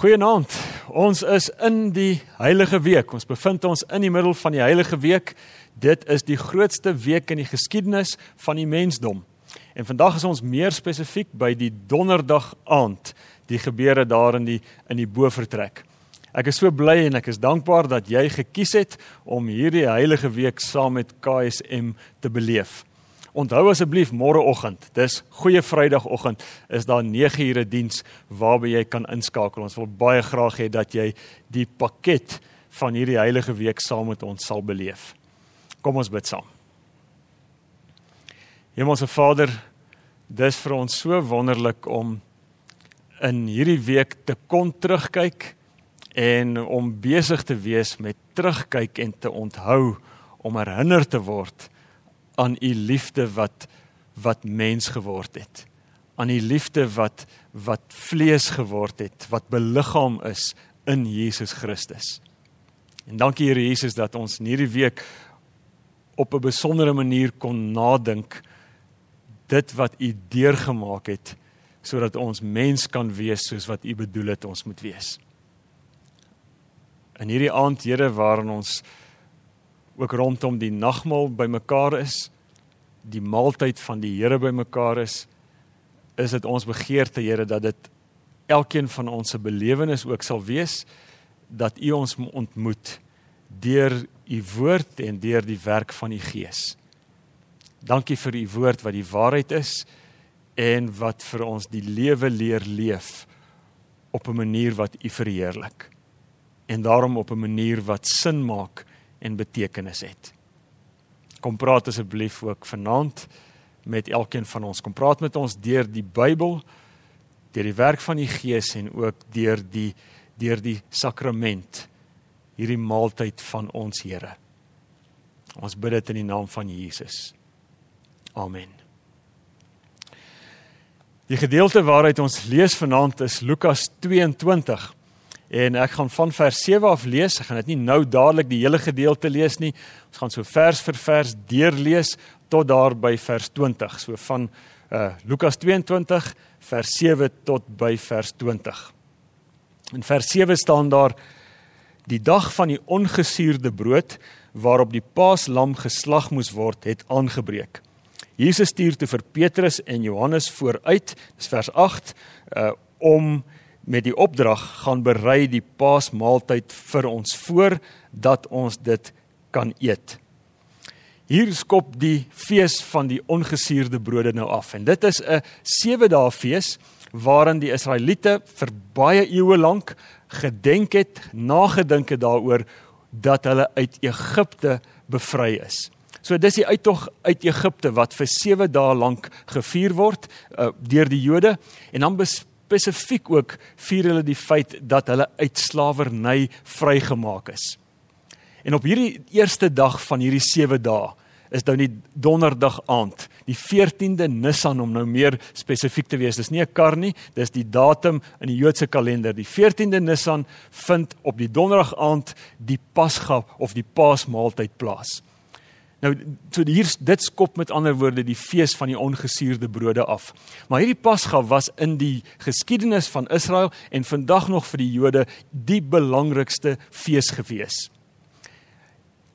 Goeienaand. Ons is in die Heilige Week. Ons bevind ons in die middel van die Heilige Week. Dit is die grootste week in die geskiedenis van die mensdom. En vandag is ons meer spesifiek by die Donderdag aand, die gebeure daar in die in die bovertrek. Ek is so bly en ek is dankbaar dat jy gekies het om hierdie Heilige Week saam met KSM te beleef. Onthou asseblief môreoggend, dis goeie Vrydagoggend, is daar 9 ure diens waarby jy kan inskakel. Ons wil baie graag hê dat jy die pakket van hierdie heilige week saam met ons sal beleef. Kom ons bid saam. Hemelse Vader, dis vir ons so wonderlik om in hierdie week te kon terugkyk en om besig te wees met terugkyk en te onthou om herinner te word aan u liefde wat wat mens geword het. Aan die liefde wat wat vlees geword het, wat beliggaam is in Jesus Christus. En dankie Here Jesus dat ons in hierdie week op 'n besondere manier kon nadink dit wat u deurgemaak het sodat ons mens kan wees soos wat u bedoel het ons moet wees. In hierdie aand Here waarin ons ook rondom die nagmaal bymekaar is, die maaltyd van die Here bymekaar is, is dit ons begeerte Here dat dit elkeen van ons se belewenis ook sal wees dat U ons ontmoet deur U woord en deur die werk van U Gees. Dankie vir U woord wat die waarheid is en wat vir ons die lewe leer leef op 'n manier wat U verheerlik en daarom op 'n manier wat sin maak en betekenis het. Kom praat asseblief ook vanaand met elkeen van ons. Kom praat met ons deur die Bybel, deur die werk van die Gees en ook deur die deur die sakrament hierdie maaltyd van ons Here. Ons bid dit in die naam van Jesus. Amen. Die gedeelte waaruit ons lees vanaand is Lukas 22. En ek gaan van vers 7 af lees. Ek gaan dit nie nou dadelik die hele gedeelte lees nie. Ons gaan so vers vir vers deurlees tot daar by vers 20. So van uh Lukas 22 vers 7 tot by vers 20. In vers 7 staan daar die dag van die ongesuurde brood waarop die paaslam geslag moes word het aangebreek. Jesus stuur toe vir Petrus en Johannes vooruit, dis vers 8, uh om met die opdrag gaan berei die Paasmaaltyd vir ons voor dat ons dit kan eet. Hier skop die fees van die ongesuurde brode nou af en dit is 'n 7 dae fees waarin die Israeliete vir baie eeue lank gedenk het, nagedink het daaroor dat hulle uit Egipte bevry is. So dis die uittog uit Egipte wat vir 7 dae lank gevier word uh, deur die Jode en dan spesifiek ook vier hulle die feit dat hulle uit slawerny vrygemaak is. En op hierdie eerste dag van hierdie 7 dae is nou die donderdag aand, die 14de Nisan om nou meer spesifiek te wees. Dis nie 'n kar nie, dis die datum in die Joodse kalender. Die 14de Nisan vind op die donderdag aand die Pasga of die Paasmaaltyd plaas. Nou so hier dit skop met ander woorde die fees van die ongesuurde brode af. Maar hierdie Pasga was in die geskiedenis van Israel en vandag nog vir die Jode die belangrikste fees gewees.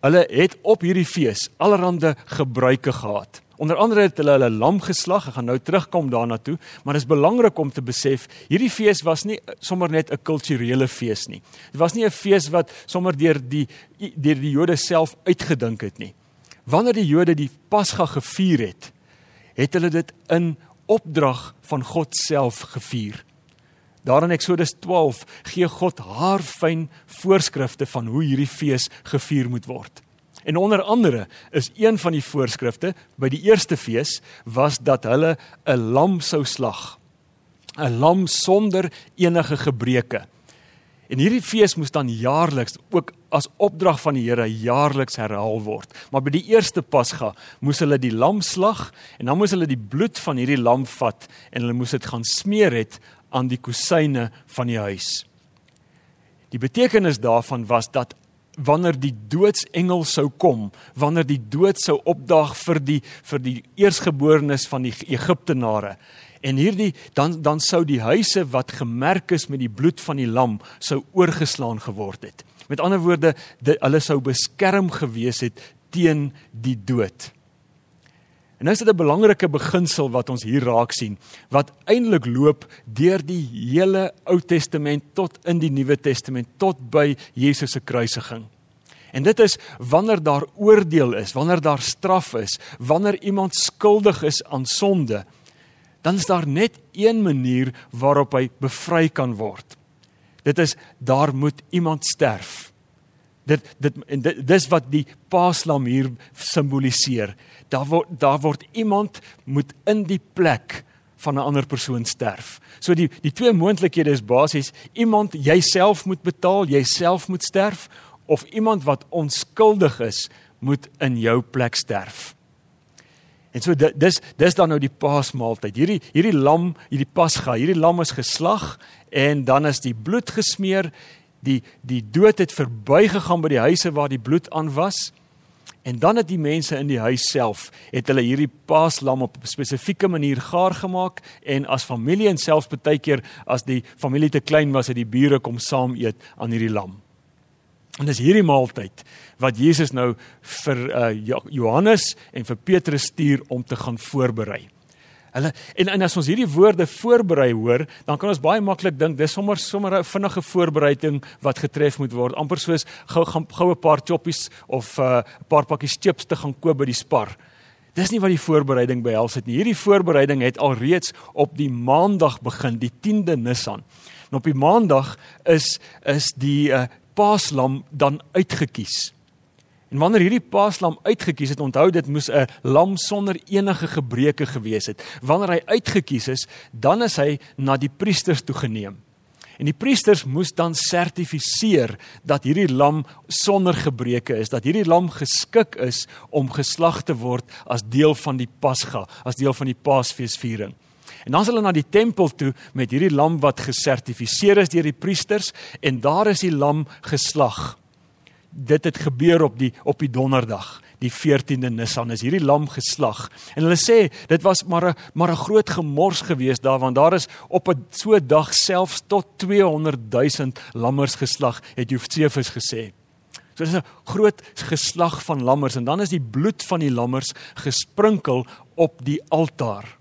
Hulle het op hierdie fees allerlei gebruike gehad. Onder andere het hulle hulle lam geslag. Ek gaan nou terugkom daarna toe, maar dit is belangrik om te besef, hierdie fees was nie sommer net 'n kulturele fees nie. Dit was nie 'n fees wat sommer deur die deur die Jode self uitgedink het nie wanneer die Jode die Pasga gevier het, het hulle dit in opdrag van God self gevier. Daar in Eksodus 12 gee God haar fyn voorskrifte van hoe hierdie fees gevier moet word. En onder andere is een van die voorskrifte by die eerste fees was dat hulle 'n lam sou slag. 'n Lam sonder enige gebreke. En hierdie fees moes dan jaarliks ook as opdrag van die Here jaarliks herhaal word. Maar by die eerste Pasga moes hulle die lam slag en dan moes hulle die bloed van hierdie lam vat en hulle moes dit gaan smeer het aan die kusyne van die huis. Die betekenis daarvan was dat wanneer die doodsengel sou kom, wanneer die dood sou opdaag vir die vir die eersgeborenes van die Egiptenare En hierdie dan dan sou die huise wat gemerk is met die bloed van die lam sou oorgeslaan geword het. Met ander woorde, die, hulle sou beskerm gewees het teen die dood. En nou is dit 'n belangrike beginsel wat ons hier raak sien, wat eintlik loop deur die hele Ou Testament tot in die Nuwe Testament tot by Jesus se kruisiging. En dit is wanneer daar oordeel is, wanneer daar straf is, wanneer iemand skuldig is aan sonde, dan is daar net een manier waarop hy bevry kan word. Dit is daar moet iemand sterf. Dit dit en dit dis wat die Paaslam hier simboliseer. Daar word daar word iemand moet in die plek van 'n ander persoon sterf. So die die twee moontlikhede is basies iemand jouself moet betaal, jouself moet sterf of iemand wat onskuldig is moet in jou plek sterf. En so dis dis dan nou die Paasmaaltyd. Hierdie hierdie lam, hierdie Pasga, hierdie lam is geslag en dan is die bloed gesmeer. Die die dood het verbygegaan by die huise waar die bloed aan was. En dan het die mense in die huis self het hulle hierdie Paaslam op 'n spesifieke manier gaar gemaak en as familie en selfs baie keer as die familie te klein was het die bure kom saam eet aan hierdie lam. En dis hierdie maaltyd wat Jesus nou vir uh, Johannes en vir Petrus stuur om te gaan voorberei. Hulle en, en as ons hierdie woorde voorberei hoor, dan kan ons baie maklik dink dis sommer sommer 'n vinnige voorbereiding wat getref moet word, amper soos gou gaan gou 'n paar choppies of 'n uh, paar pakkies chips te gaan koop by die Spar. Dis nie wat die voorbereiding behels het nie. Hierdie voorbereiding het alreeds op die maandag begin, die 10de Nisan. En op die maandag is is die uh, paaslam dan uitgekies. En wanneer hierdie paaslam uitgekies het, onthou dit moes 'n lam sonder enige gebreke gewees het. Wanneer hy uitgekies is, dan is hy na die priesters toegeneem. En die priesters moes dan sertifiseer dat hierdie lam sonder gebreke is, dat hierdie lam geskik is om geslag te word as deel van die Pasga, as deel van die Paasfeesviering. En dan is hulle na die tempel toe met hierdie lam wat gesertifiseer is deur die priesters en daar is die lam geslag. Dit het gebeur op die op die donderdag, die 14de Nisan is hierdie lam geslag. En hulle sê dit was maar 'n maar 'n groot gemors geweest daar want daar is op 'n so dag selfs tot 200 000 lammers geslag, het Josephus gesê. So dis 'n groot geslag van lammers en dan is die bloed van die lammers gesprinkel op die altaar.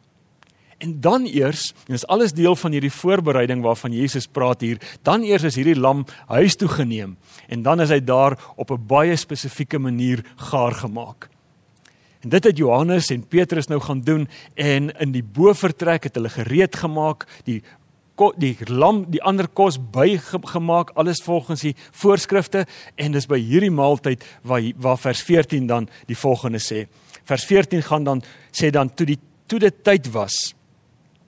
En dan eers, en dis alles deel van hierdie voorbereiding waarvan Jesus praat hier, dan eers is hierdie lam huis toe geneem en dan is hy daar op 'n baie spesifieke manier gaar gemaak. En dit het Johannes en Petrus nou gaan doen en in die bovertrek het hulle gereed gemaak, die die lam, die ander kos bygemaak, alles volgens die voorskrifte en dis by hierdie maaltyd waar waar vers 14 dan die volgende sê. Vers 14 gaan dan sê dan toe die toe dit tyd was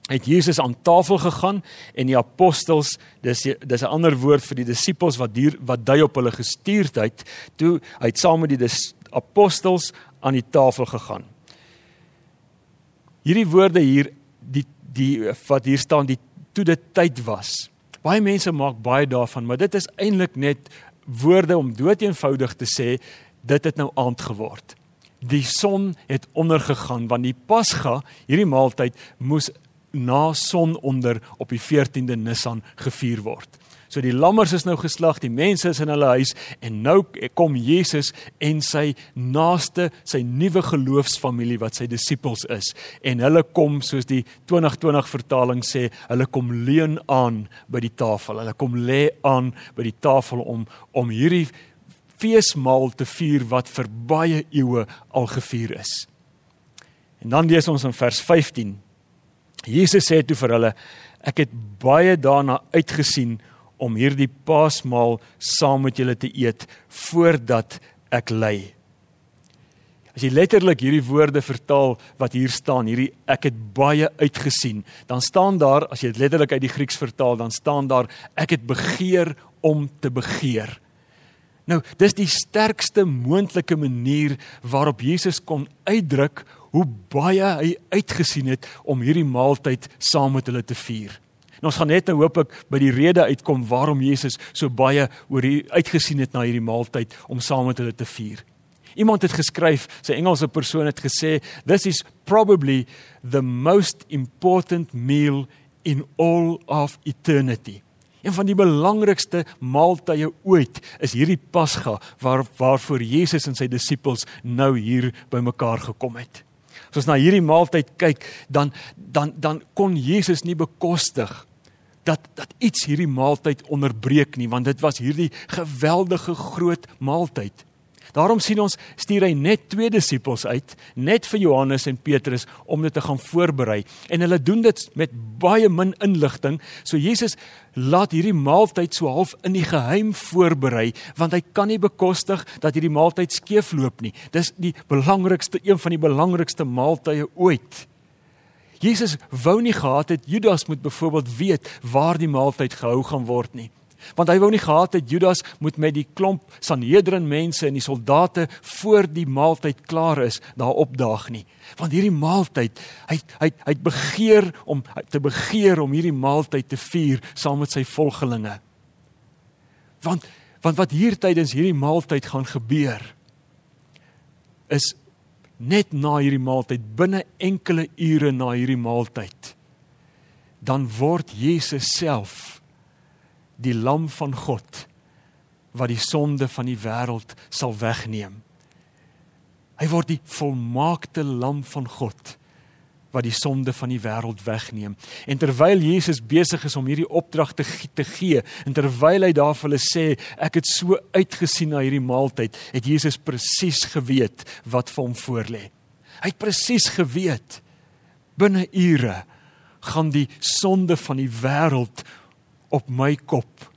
het Jesus aan tafel gegaan en die apostels dis dis 'n ander woord vir die disippels wat hier wat dui op hulle gestuurdheid toe hy het saam met die apostels aan die tafel gegaan. Hierdie woorde hier die die wat hier staan die toe dit tyd was. Baie mense maak baie daarvan, maar dit is eintlik net woorde om doeteenvoudig te sê dit het nou aand geword. Die son het ondergegaan want die Pasga, hierdie maaltyd moes na sononder op die 14de Nisan gevier word. So die lammers is nou geslag, die mense is in hulle huis en nou kom Jesus en sy naaste, sy nuwe geloofsfamilie wat sy disippels is en hulle kom soos die 2020 vertaling sê, hulle kom leun aan by die tafel. Hulle kom lê aan by die tafel om om hierdie feesmaal te vier wat vir baie eeue al gevier is. En dan lees ons in vers 15 Jesus sê toe vir hulle: Ek het baie daarna uitgesien om hierdie Paasmaal saam met julle te eet voordat ek ly. As jy letterlik hierdie woorde vertaal wat hier staan, hierdie ek het baie uitgesien, dan staan daar as jy dit letterlik uit die Grieks vertaal, dan staan daar ek het begeer om te begeer. Nou, dis die sterkste moontlike manier waarop Jesus kon uitdruk hoe baie hy uitgesien het om hierdie maaltyd saam met hulle te vier. En ons gaan net nou hoop ek by die rede uitkom waarom Jesus so baie oor hier uitgesien het na hierdie maaltyd om saam met hulle te vier. Iemand het geskryf, sy Engelse persoon het gesê, "This is probably the most important meal in all of eternity." Een van die belangrikste maaltye ooit is hierdie Pasga waar waarvoor Jesus en sy disippels nou hier bymekaar gekom het. As ons na hierdie maaltyd kyk, dan dan dan kon Jesus nie bekostig dat dat iets hierdie maaltyd onderbreek nie, want dit was hierdie geweldige groot maaltyd. Daarom sien ons stuur hy net twee disippels uit, net vir Johannes en Petrus om dit te gaan voorberei. En hulle doen dit met baie min inligting. So Jesus laat hierdie maaltyd so half in die geheim voorberei, want hy kan nie bekostig dat hierdie maaltyd skeefloop nie. Dis die belangrikste een van die belangrikste maaltye ooit. Jesus wou nie gehad het Judas moet byvoorbeeld weet waar die maaltyd gehou gaan word nie want hy wou nie gehad het Judas moet met die klomp Sanhedrin mense en die soldate voor die maaltyd klaar is daar opdaag nie. Want hierdie maaltyd hy hy hy het begeer om te begeer om hierdie maaltyd te vier saam met sy volgelinge. Want want wat hier tydens hierdie maaltyd gaan gebeur is net na hierdie maaltyd binne enkele ure na hierdie maaltyd dan word Jesus self die lam van God wat die sonde van die wêreld sal wegneem. Hy word die volmaakte lam van God wat die sonde van die wêreld wegneem. En terwyl Jesus besig is om hierdie opdrag te te gee, en terwyl hy daar vir hulle sê, ek het so uitgesien na hierdie maaltyd, het Jesus presies geweet wat vir hom voorlê. Hy het presies geweet binne ure gaan die sonde van die wêreld op my kop.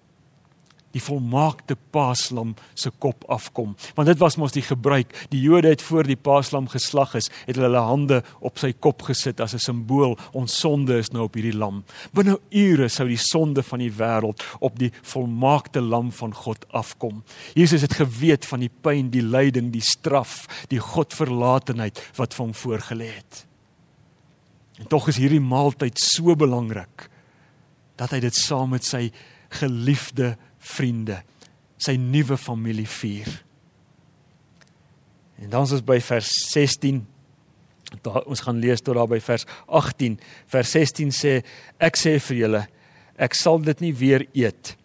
Die volmaakte paaslam se kop afkom. Want dit was mos die gebruik. Die Jode het voor die paaslam geslag is het hulle hulle hande op sy kop gesit as 'n simbool. Ons sonde is nou op hierdie lam. Binne ure sou die sonde van die wêreld op die volmaakte lam van God afkom. Jesus het geweet van die pyn die lyding die straf die godverlatenheid wat vir hom voorgelê het. En tog is hierdie maaltyd so belangrik dat hy dit saam met sy geliefde vriende, sy nuwe familie vier. En dan is ons by vers 16. Daar ons gaan lees tot daar by vers 18. Vers 16 sê ek sê vir julle ek sal dit nie weer eet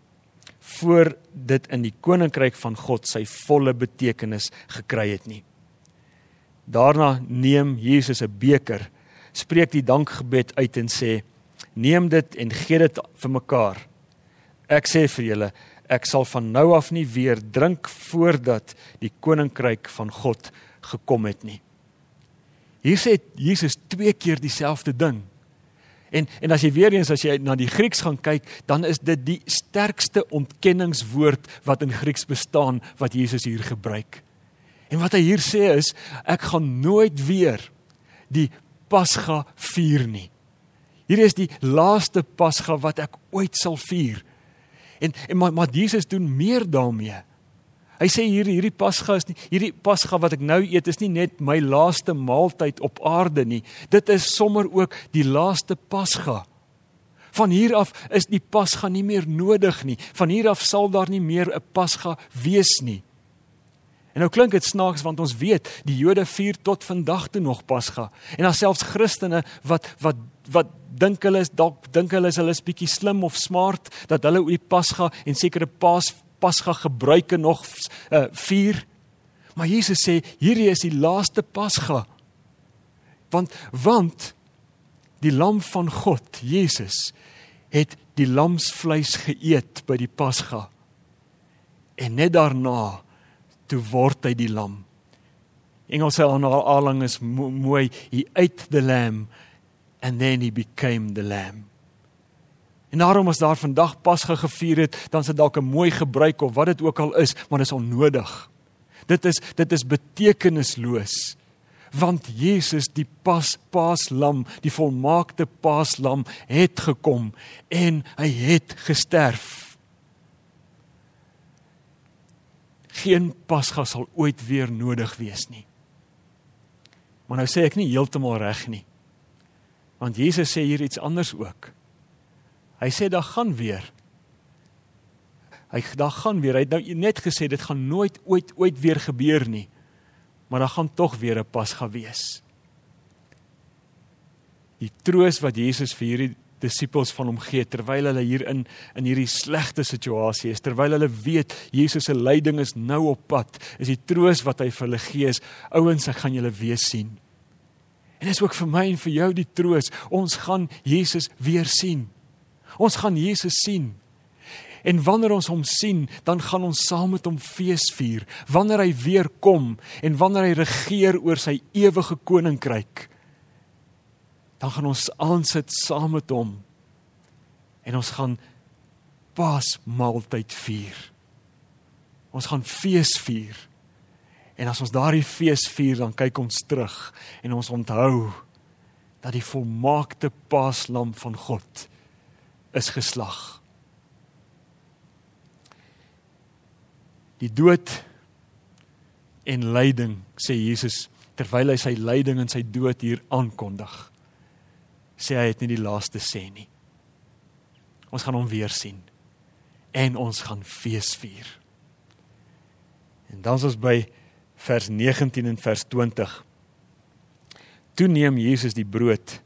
voor dit in die koninkryk van God sy volle betekenis gekry het nie. Daarna neem Jesus 'n beker, spreek die dankgebed uit en sê Neem dit en gee dit vir mekaar. Ek sê vir julle, ek sal van nou af nie weer drink voordat die koninkryk van God gekom het nie. Hier sê Jesus twee keer dieselfde ding. En en as jy weer eens as jy na die Grieks gaan kyk, dan is dit die sterkste ontkenningswoord wat in Grieks bestaan wat Jesus hier gebruik. En wat hy hier sê is ek gaan nooit weer die Pasga vier nie. Hier is die laaste Pasga wat ek ooit sal vier. En en maar, maar Jesus doen meer daarmee. Hy sê hier hierdie Pasga is nie hierdie Pasga wat ek nou eet is nie net my laaste maaltyd op aarde nie. Dit is sommer ook die laaste Pasga. Van hier af is die Pasga nie meer nodig nie. Van hier af sal daar nie meer 'n Pasga wees nie. En nou klink dit snaaks want ons weet die Jode vier tot vandag toe nog Pasga. En daar selfs Christene wat wat wat dink hulle is dalk dink hulle is hulle is bietjie slim of smart dat hulle oor die Pasga en sekere Pas Pasga gebruike nog uh, vier. Maar Jesus sê hierdie is die laaste Pasga. Want want die lam van God, Jesus het die lamsvleis geëet by die Pasga. En net daarna toe word hy die lam. Engelse aanhaling is mooi, he ate the lamb and then he became the lamb. En daarom as daar vandag Pasga gevier het, dan is dit dalk 'n mooi gebruik of wat dit ook al is, maar dit is onnodig. Dit is dit is betekenisloos. Want Jesus die pas paaslam, die volmaakte paaslam het gekom en hy het gesterf. Geen Pasga sal ooit weer nodig wees nie. Maar nou sê ek nie heeltemal reg nie. Want Jesus sê hier iets anders ook. Hy sê daar gaan weer. Hy daar gaan weer. Hy het nou net gesê dit gaan nooit ooit ooit weer gebeur nie. maar daar gaan tog weer 'n pas gaan wees. Die troos wat Jesus vir hierdie disippels van hom gee terwyl hulle hier in in hierdie slegte situasie is terwyl hulle weet Jesus se lyding is nou op pad is die troos wat hy vir hulle gee is ouens ek gaan julle weer sien en dis ook vir my en vir jou die troos ons gaan Jesus weer sien ons gaan Jesus sien En wanneer ons hom sien, dan gaan ons saam met hom fees vier. Wanneer hy weer kom en wanneer hy regeer oor sy ewige koninkryk, dan gaan ons aansit saam met hom en ons gaan Paasmaaltyd vier. Ons gaan fees vier. En as ons daardie fees vier, dan kyk ons terug en ons onthou dat die volmaakte Paaslam van God is geslag. Die dood en lyding sê Jesus terwyl hy sy lyding en sy dood hier aankondig sê hy het nie die laaste sê nie. Ons gaan hom weer sien en ons gaan fees vier. En dan is ons by vers 19 en vers 20. Toe neem Jesus die brood.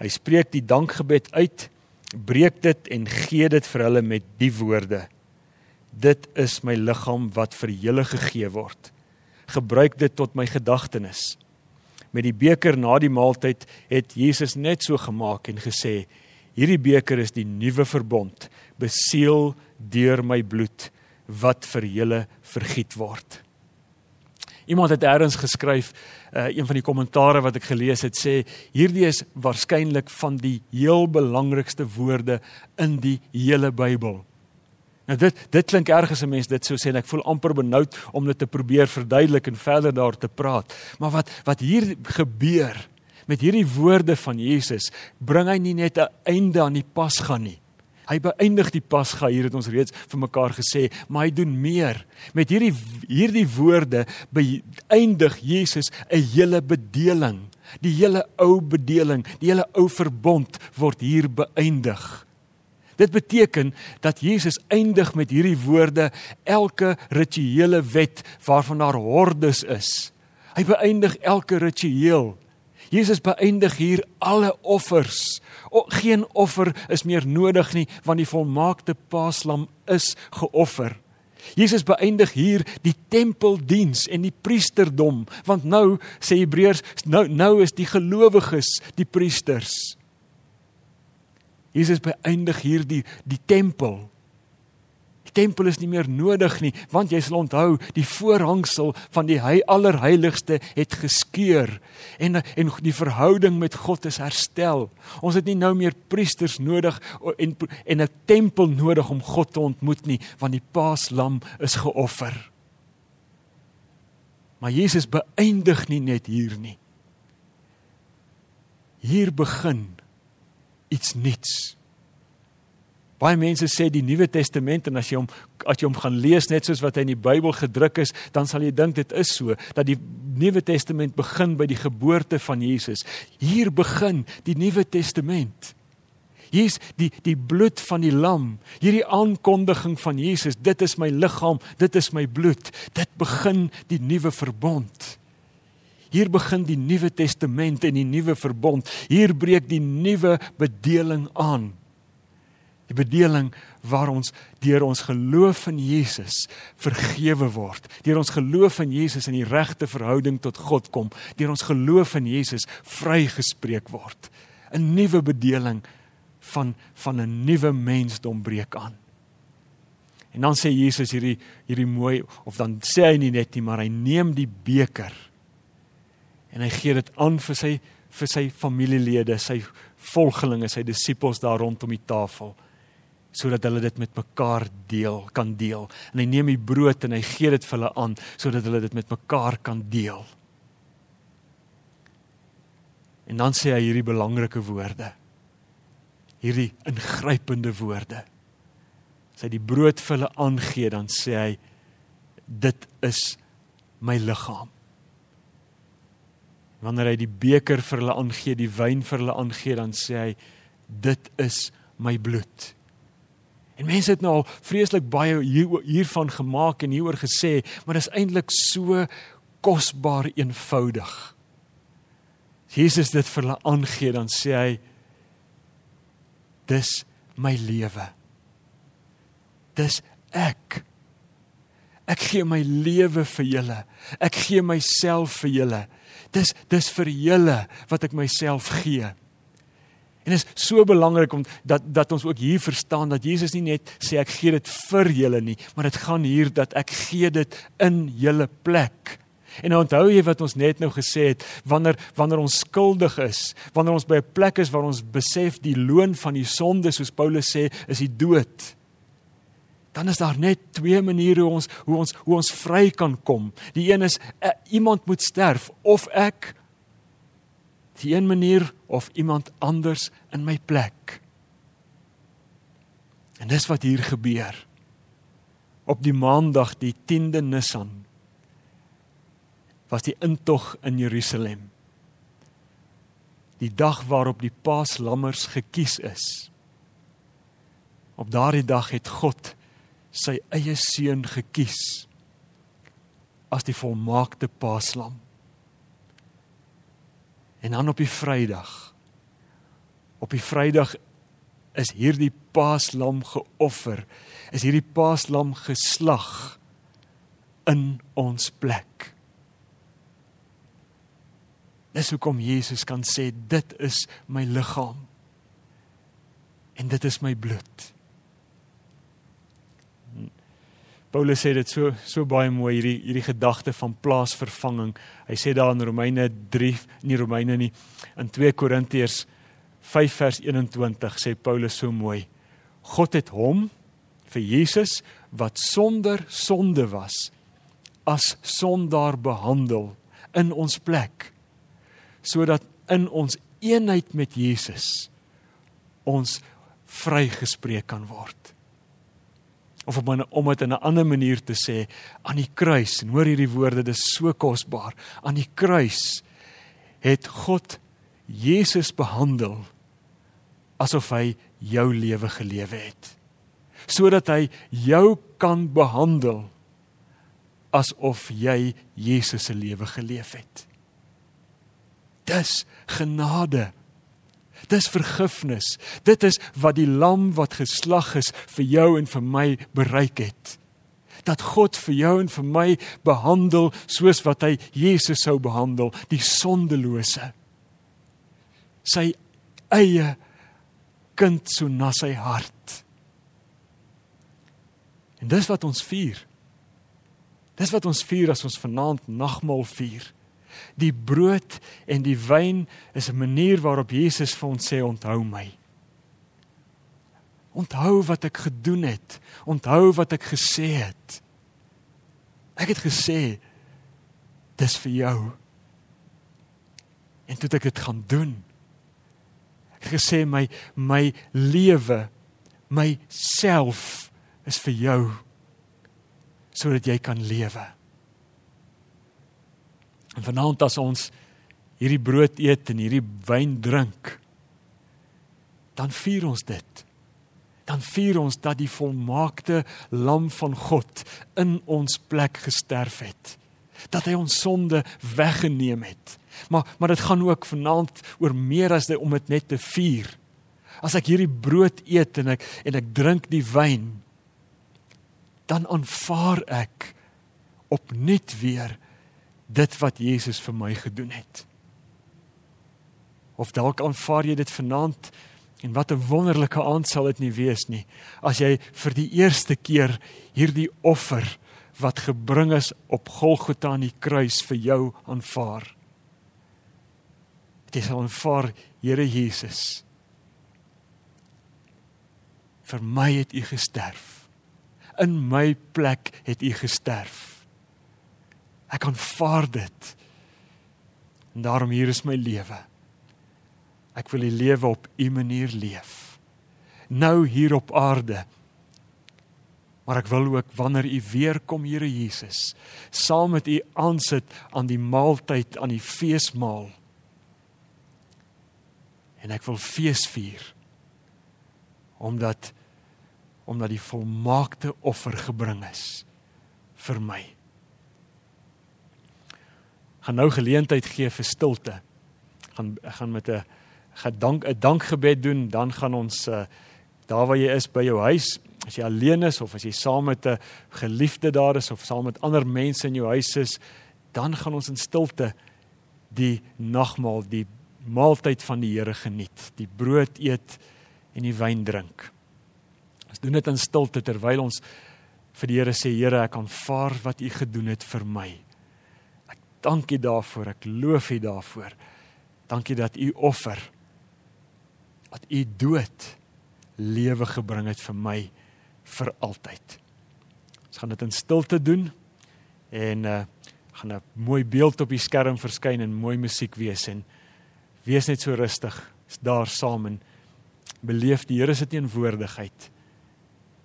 Hy spreek die dankgebed uit, breek dit en gee dit vir hulle met die woorde: Dit is my liggaam wat vir julle gegee word. Gebruik dit tot my gedagtenis met die beker na die maaltyd het Jesus net so gemaak en gesê: Hierdie beker is die nuwe verbond, beseël deur my bloed wat vir julle vergiet word. Iemand het eers geskryf, uh, een van die kommentare wat ek gelees het sê hierdie is waarskynlik van die heel belangrikste woorde in die hele Bybel. Nou dit dit klink erg as 'n mens dit sou sê en ek voel amper benoud om dit te probeer verduidelik en verder daar te praat. Maar wat wat hier gebeur met hierdie woorde van Jesus, bring hy nie net 'n einde aan die Pasga nie. Hy beëindig die Pasga hier het ons reeds vir mekaar gesê, maar hy doen meer. Met hierdie hierdie woorde beëindig Jesus 'n hele bedeling. Die hele ou bedeling, die hele ou verbond word hier beëindig. Dit beteken dat Jesus eindig met hierdie woorde elke rituele wet waarvan daar hordes is. Hy beëindig elke ritueel. Jesus beëindig hier alle offers. O, geen offer is meer nodig nie want die volmaakte paaslam is geoffer. Jesus beëindig hier die tempeldiens en die priesterdom want nou sê Hebreërs nou nou is die gelowiges die priesters. Jesus beëindig hier die die tempel. Die tempel is nie meer nodig nie, want jy sal onthou, die voorhangsel van die hy allerheiligste het geskeur en en die verhouding met God is herstel. Ons het nie nou meer priesters nodig en en 'n tempel nodig om God te ontmoet nie, want die Paaslam is geoffer. Maar Jesus beëindig nie net hier nie. Hier begin iets nuuts. Baie mense sê die Nuwe Testament en as jy hom as jy hom gaan lees net soos wat hy in die Bybel gedruk is, dan sal jy dink dit is so dat die Nuwe Testament begin by die geboorte van Jesus. Hier begin die Nuwe Testament. Hier is die die bloed van die lam, hierdie aankondiging van Jesus, dit is my liggaam, dit is my bloed. Dit begin die nuwe verbond. Hier begin die Nuwe Testament en die nuwe verbond. Hier breek die nuwe bedeling aan. Die bedeling waar ons deur ons geloof in Jesus vergewe word, deur ons geloof in Jesus in die regte verhouding tot God kom, deur ons geloof in Jesus vrygespreek word. 'n Nuwe bedeling van van 'n nuwe mensdom breek aan. En dan sê Jesus hierdie hierdie mooi of dan sê hy nie net nie, maar hy neem die beker en hy gee dit aan vir sy vir sy familielede, sy volgelinge, sy disippels daar rondom die tafel sodat hulle dit met mekaar deel, kan deel. En hy neem die brood en hy gee dit vir hulle aan sodat hulle dit met mekaar kan deel. En dan sê hy hierdie belangrike woorde. Hierdie ingrypende woorde. As hy die brood vir hulle aangee, dan sê hy dit is my liggaam wanneer hy die beker vir hulle aangee, die wyn vir hulle aangee, dan sê hy dit is my bloed. En mense het nou al vreeslik baie hier, hiervan gemaak en hieroor gesê, maar dit is eintlik so kosbaar eenvoudig. Jesus dit vir hulle aangee dan sê hy dis my lewe. Dis ek. Ek gee my lewe vir julle. Ek gee myself vir julle. Dis dis vir julle wat ek myself gee. En dit is so belangrik om dat dat ons ook hier verstaan dat Jesus nie net sê ek gee dit vir julle nie, maar dit gaan hier dat ek gee dit in julle plek. En nou onthou jy wat ons net nou gesê het, wanneer wanneer ons skuldig is, wanneer ons by 'n plek is waar ons besef die loon van die sonde soos Paulus sê, is die dood. Dan is daar net twee maniere hoe ons hoe ons hoe ons vry kan kom. Die een is uh, iemand moet sterf of ek die een manier of iemand anders in my plek. En dis wat hier gebeur. Op die maandag die 10de Nisan was die intog in Jerusalem. Die dag waarop die Paaslammers gekies is. Op daardie dag het God sy eie seun gekies as die volmaakte Paaslam. En dan op die Vrydag. Op die Vrydag is hierdie Paaslam geoffer. Is hierdie Paaslam geslag in ons plek. Dis hoekom Jesus kan sê dit is my liggaam en dit is my bloed. Paulus sê dit so so baie mooi hierdie hierdie gedagte van plaasvervanging. Hy sê daar in Romeine 3, nie Romeine nie, in 2 Korintiërs 5 vers 21 sê Paulus so mooi. God het hom vir Jesus wat sonder sonde was as sondaar behandel in ons plek sodat in ons eenheid met Jesus ons vrygespreek kan word of om in, om dit in 'n ander manier te sê aan die kruis. En hoor hierdie woorde dis so kosbaar. Aan die kruis het God Jesus behandel asof hy jou lewe gelewe het. Sodat hy jou kan behandel asof jy Jesus se lewe geleef het. Dis genade Dis vergifnis. Dit is wat die lam wat geslag is vir jou en vir my bereik het. Dat God vir jou en vir my behandel soos wat hy Jesus sou behandel, die sondelose. Sy eie kind so na sy hart. En dis wat ons vier. Dis wat ons vier as ons vanaand nagmaal vier. Die brood en die wyn is 'n manier waarop Jesus vir ons sê onthou my. Onthou wat ek gedoen het. Onthou wat ek gesê het. Ek het gesê dis vir jou. En toe ek dit gaan doen. Ek het gesê my my lewe, my self is vir jou sodat jy kan lewe. En vanaand as ons hierdie brood eet en hierdie wyn drink, dan vier ons dit. Dan vier ons dat die volmaakte lam van God in ons plek gesterf het. Dat hy ons sonde weggeneem het. Maar maar dit gaan ook vanaand oor meer as dit om dit net te vier. As ek hierdie brood eet en ek en ek drink die wyn, dan aanvaar ek opnuut weer dit wat Jesus vir my gedoen het. Of dalk aanvaar jy dit vanaand en wat 'n wonderlike aand sal dit nie wees nie as jy vir die eerste keer hierdie offer wat gebring is op Golgotha aan die kruis vir jou aanvaar. Dit is aanvaar Here Jesus. Vir my het u gesterf. In my plek het u gesterf. Ek aanvaar dit. En daarom hier is my lewe. Ek wil die lewe op u manier leef. Nou hier op aarde. Maar ek wil ook wanneer u weer kom, Here Jesus, saam met u aansit aan die maaltyd, aan die feesmaal. En ek wil fees vier. Omdat omdat die volmaakte offer gebring is vir my. Gaan nou geleentheid gee vir stilte. Gaan gaan met 'n gedank 'n dankgebed doen, dan gaan ons uh, daar waar jy is by jou huis, as jy alleen is of as jy saam met 'n geliefde daar is of saam met ander mense in jou huis is, dan gaan ons in stilte die nagmaal, die maaltyd van die Here geniet, die brood eet en die wyn drink. Ons doen dit in stilte terwyl ons vir die Here sê Here, ek aanvaar wat U gedoen het vir my. Ek dank U daarvoor, ek loof U daarvoor. Dankie dat U offer dat U dood lewe gebring het vir my vir altyd. Ons gaan dit in stilte doen en uh gaan 'n mooi beeld op die skerm verskyn en mooi musiek wees en wees net so rustig, is daar saam en beleef die Here se teenwoordigheid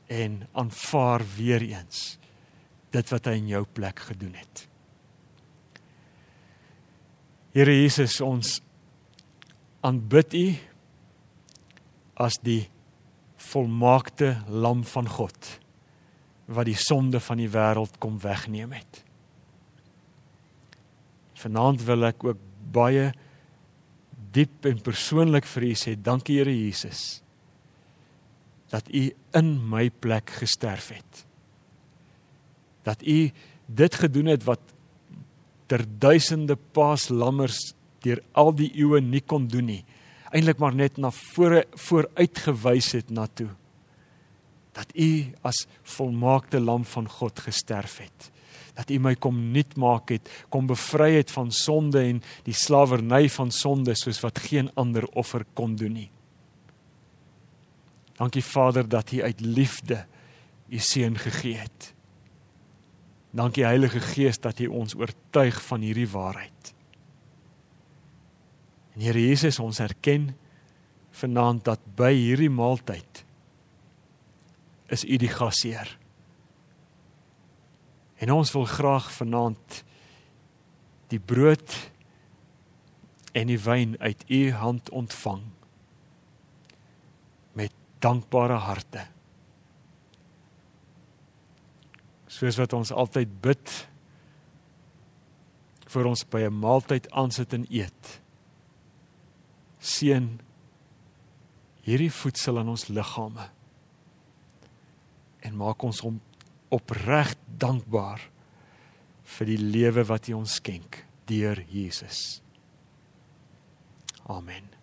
en aanvaar weer eens dit wat hy in jou plek gedoen het. Here Jesus, ons aanbid U as die volmaakte lam van God wat die sonde van die wêreld kom wegneem het. Vanaand wil ek ook baie diep en persoonlik vir U sê dankie Here Jesus dat U in my plek gesterf het. Dat U dit gedoen het wat ter duisende paaslammers deur al die eeue nie kon doen nie. Eintlik maar net na vore vooruitgewys het na toe. Dat U as volmaakte lam van God gesterf het. Dat U my kom nuut maak het, kom bevry het van sonde en die slawerny van sonde soos wat geen ander offer kon doen nie. Dankie Vader dat U uit liefde U seun gegee het. Dankie Heilige Gees dat U ons oortuig van hierdie waarheid. En Here Jesus, ons erken vanaand dat by hierdie maaltyd is U die gasheer. En ons wil graag vanaand die brood en die wyn uit U hand ontvang dankbare harte. Soos wat ons altyd bid vir ons by 'n maaltyd aansit en eet. Seën hierdie voedsel aan ons liggame en maak ons hom opreg dankbaar vir die lewe wat U ons skenk deur Jesus. Amen.